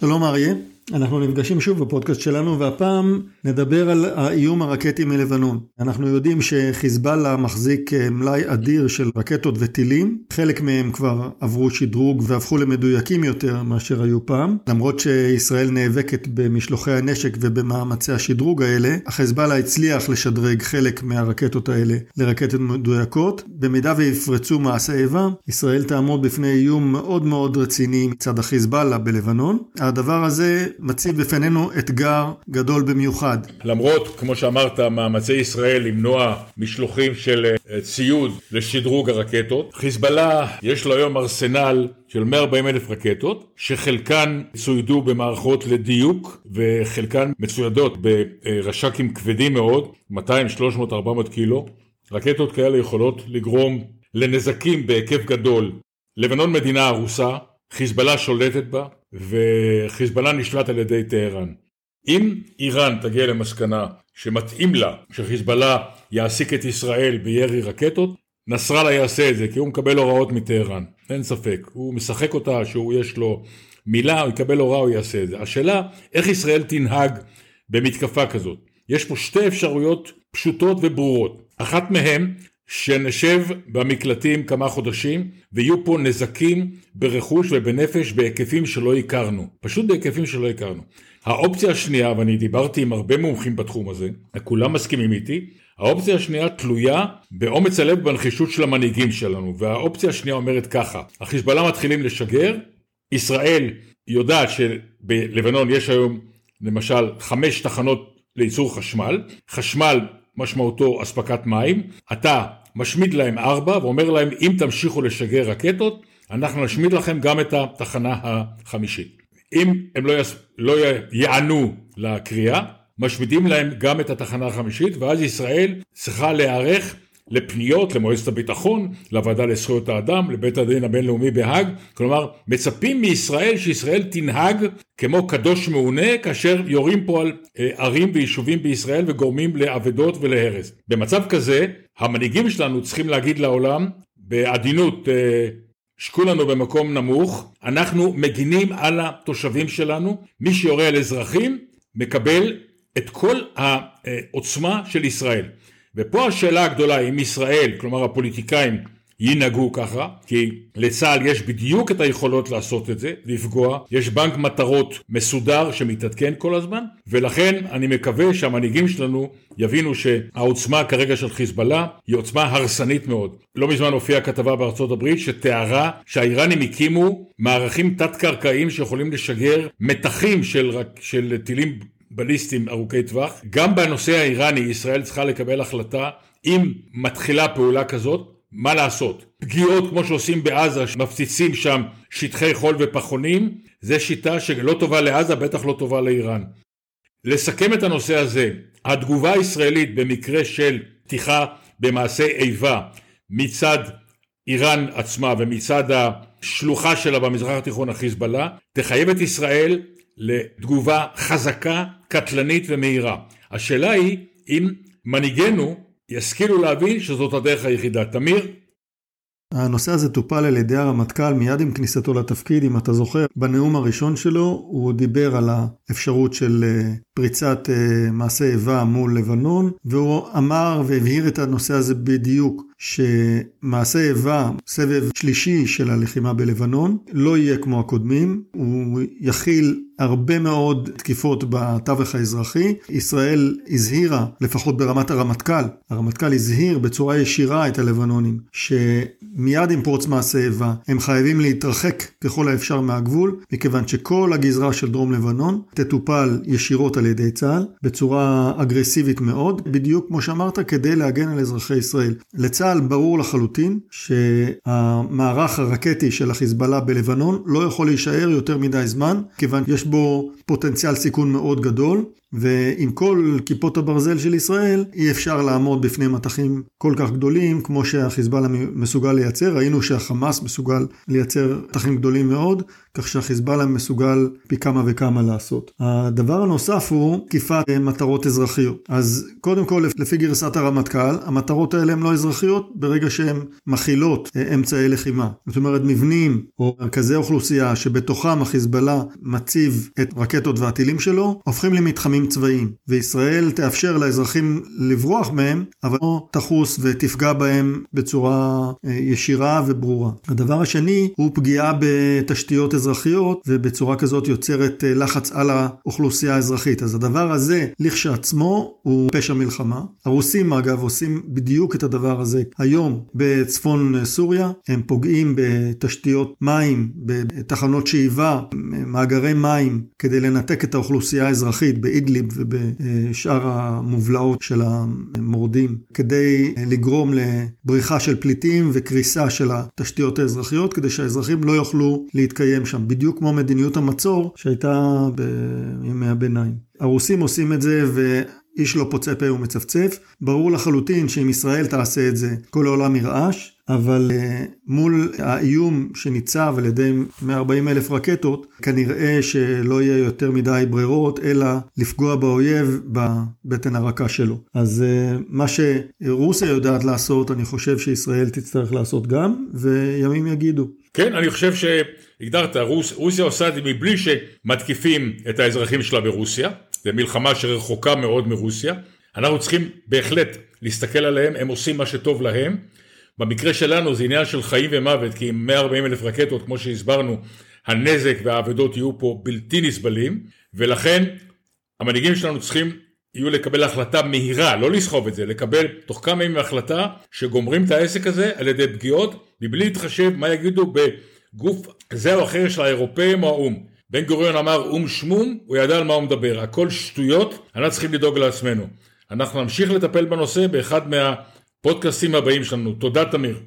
Selon marié? אנחנו נפגשים שוב בפודקאסט שלנו והפעם נדבר על האיום הרקטי מלבנון. אנחנו יודעים שחיזבאללה מחזיק אה, מלאי אדיר של רקטות וטילים, חלק מהם כבר עברו שדרוג והפכו למדויקים יותר מאשר היו פעם. למרות שישראל נאבקת במשלוחי הנשק ובמאמצי השדרוג האלה, החיזבאללה הצליח לשדרג חלק מהרקטות האלה לרקטות מדויקות. במידה ויפרצו מעשי איבה, ישראל תעמוד בפני איום מאוד מאוד רציני מצד החיזבאללה בלבנון. הדבר הזה מציב בפנינו אתגר גדול במיוחד. למרות, כמו שאמרת, מאמצי ישראל למנוע משלוחים של אה, ציוד לשדרוג הרקטות, חיזבאללה יש לו היום ארסנל של 140 אלף רקטות, שחלקן צוידו במערכות לדיוק וחלקן מצוידות ברש"כים כבדים מאוד, 200, 300, 400 קילו. רקטות כאלה יכולות לגרום לנזקים בהיקף גדול. לבנון מדינה הרוסה, חיזבאללה שולטת בה, וחיזבאללה נשלט על ידי טהרן. אם איראן תגיע למסקנה שמתאים לה שחיזבאללה יעסיק את ישראל בירי רקטות, נסראללה יעשה את זה כי הוא מקבל הוראות מטהרן, אין ספק. הוא משחק אותה שהוא יש לו מילה, הוא יקבל הוראה, הוא יעשה את זה. השאלה, איך ישראל תנהג במתקפה כזאת? יש פה שתי אפשרויות פשוטות וברורות. אחת מהן שנשב במקלטים כמה חודשים ויהיו פה נזקים ברכוש ובנפש בהיקפים שלא הכרנו, פשוט בהיקפים שלא הכרנו. האופציה השנייה, ואני דיברתי עם הרבה מומחים בתחום הזה, כולם מסכימים איתי, האופציה השנייה תלויה באומץ הלב ובנחישות של המנהיגים שלנו, והאופציה השנייה אומרת ככה, החיזבאללה מתחילים לשגר, ישראל יודעת שבלבנון יש היום למשל חמש תחנות לייצור חשמל, חשמל משמעותו אספקת מים, אתה משמיד להם ארבע ואומר להם אם תמשיכו לשגר רקטות אנחנו נשמיד לכם גם את התחנה החמישית. אם הם לא, יס... לא יענו לקריאה משמידים להם גם את התחנה החמישית ואז ישראל צריכה להיערך לפניות למועצת הביטחון, לוועדה לזכויות האדם, לבית הדין הבינלאומי בהאג, כלומר מצפים מישראל שישראל תנהג כמו קדוש מעונה כאשר יורים פה על אה, ערים ויישובים בישראל וגורמים לאבדות ולהרס. במצב כזה המנהיגים שלנו צריכים להגיד לעולם בעדינות אה, שקו לנו במקום נמוך, אנחנו מגינים על התושבים שלנו, מי שיורה על אזרחים מקבל את כל העוצמה של ישראל. ופה השאלה הגדולה אם ישראל, כלומר הפוליטיקאים, ינהגו ככה, כי לצה"ל יש בדיוק את היכולות לעשות את זה, לפגוע, יש בנק מטרות מסודר שמתעדכן כל הזמן, ולכן אני מקווה שהמנהיגים שלנו יבינו שהעוצמה כרגע של חיזבאללה היא עוצמה הרסנית מאוד. לא מזמן הופיעה כתבה בארצות הברית שתיארה שהאיראנים הקימו מערכים תת-קרקעיים שיכולים לשגר מתחים של, של טילים בליסטים ארוכי טווח. גם בנושא האיראני ישראל צריכה לקבל החלטה אם מתחילה פעולה כזאת, מה לעשות. פגיעות כמו שעושים בעזה, מפציצים שם שטחי חול ופחונים, זה שיטה שלא טובה לעזה, בטח לא טובה לאיראן. לסכם את הנושא הזה, התגובה הישראלית במקרה של פתיחה במעשי איבה מצד איראן עצמה ומצד השלוחה שלה במזרח התיכון החיזבאללה, תחייב את ישראל לתגובה חזקה, קטלנית ומהירה. השאלה היא אם מנהיגינו ישכילו להבין שזאת הדרך היחידה. תמיר? הנושא הזה טופל על ידי הרמטכ"ל מיד עם כניסתו לתפקיד, אם אתה זוכר, בנאום הראשון שלו הוא דיבר על האפשרות של אה, פריצת אה, מעשה איבה מול לבנון, והוא אמר והבהיר את הנושא הזה בדיוק, שמעשה איבה, סבב שלישי של הלחימה בלבנון, לא יהיה כמו הקודמים, הוא יכיל הרבה מאוד תקיפות בתווך האזרחי. ישראל הזהירה, לפחות ברמת הרמטכ"ל, הרמטכ"ל הזהיר בצורה ישירה את הלבנונים, שמיד עם פרוץ מעשה איבה הם חייבים להתרחק ככל האפשר מהגבול, מכיוון שכל הגזרה של דרום לבנון תטופל ישירות על ידי צה"ל, בצורה אגרסיבית מאוד, בדיוק כמו שאמרת, כדי להגן על אזרחי ישראל. לצה"ל ברור לחלוטין שהמערך הרקטי של החיזבאללה בלבנון לא יכול להישאר יותר מדי זמן, כיוון שיש בו פוטנציאל סיכון מאוד גדול, ועם כל כיפות הברזל של ישראל אי אפשר לעמוד בפני מטחים כל כך גדולים כמו שהחיזבאללה מסוגל לייצר. ראינו שהחמאס מסוגל לייצר מטחים גדולים מאוד, כך שהחיזבאללה מסוגל פי כמה וכמה לעשות. הדבר הנוסף הוא תקיפת מטרות אזרחיות. אז קודם כל, לפי גרסת הרמטכ"ל, המטרות האלה הן לא אזרחיות ברגע שהן מכילות אמצעי לחימה. זאת אומרת, מבנים או מרכזי אוכלוסייה שבתוכם החיזבאללה מציב את רקטות והטילים שלו, הופכים למתחמים צבאיים. וישראל תאפשר לאזרחים לברוח מהם, אבל לא תחוס ותפגע בהם בצורה אה, ישירה וברורה. הדבר השני הוא פגיעה בתשתיות אזרחיות, ובצורה כזאת יוצרת אה, לחץ על האוכלוסייה האזרחית. אז הדבר הזה, לכשעצמו, הוא פשע מלחמה. הרוסים, אגב, עושים בדיוק את הדבר הזה היום בצפון אה, סוריה. הם פוגעים בתשתיות מים, בתחנות שאיבה, מאגרי מים, כדי לנתק את האוכלוסייה האזרחית באידליב ובשאר המובלעות של המורדים, כדי לגרום לבריחה של פליטים וקריסה של התשתיות האזרחיות, כדי שהאזרחים לא יוכלו להתקיים שם, בדיוק כמו מדיניות המצור שהייתה בימי הביניים. הרוסים עושים את זה ו... איש לא פוצה פה ומצפצף. ברור לחלוטין שאם ישראל תעשה את זה, כל העולם ירעש. אבל uh, מול האיום שניצב על ידי 140 אלף רקטות, כנראה שלא יהיה יותר מדי ברירות, אלא לפגוע באויב בבטן הרכה שלו. אז uh, מה שרוסיה יודעת לעשות, אני חושב שישראל תצטרך לעשות גם, וימים יגידו. כן, אני חושב שהגדרת, רוס, רוסיה עושה את זה מבלי שמתקיפים את האזרחים שלה ברוסיה, זו מלחמה שרחוקה מאוד מרוסיה. אנחנו צריכים בהחלט להסתכל עליהם, הם עושים מה שטוב להם. במקרה שלנו זה עניין של חיים ומוות, כי עם 140 אלף רקטות, כמו שהסברנו, הנזק והאבדות יהיו פה בלתי נסבלים, ולכן המנהיגים שלנו צריכים יהיו לקבל החלטה מהירה, לא לסחוב את זה, לקבל תוך כמה ימים החלטה שגומרים את העסק הזה על ידי פגיעות, מבלי להתחשב מה יגידו בגוף זה או אחר של האירופאים או האו"ם. בן גוריון אמר או"ם שמום, הוא ידע על מה הוא מדבר, הכל שטויות, אנחנו צריכים לדאוג לעצמנו. אנחנו נמשיך לטפל בנושא באחד מה... הפודקאסטים הבאים שלנו. תודה תמיר.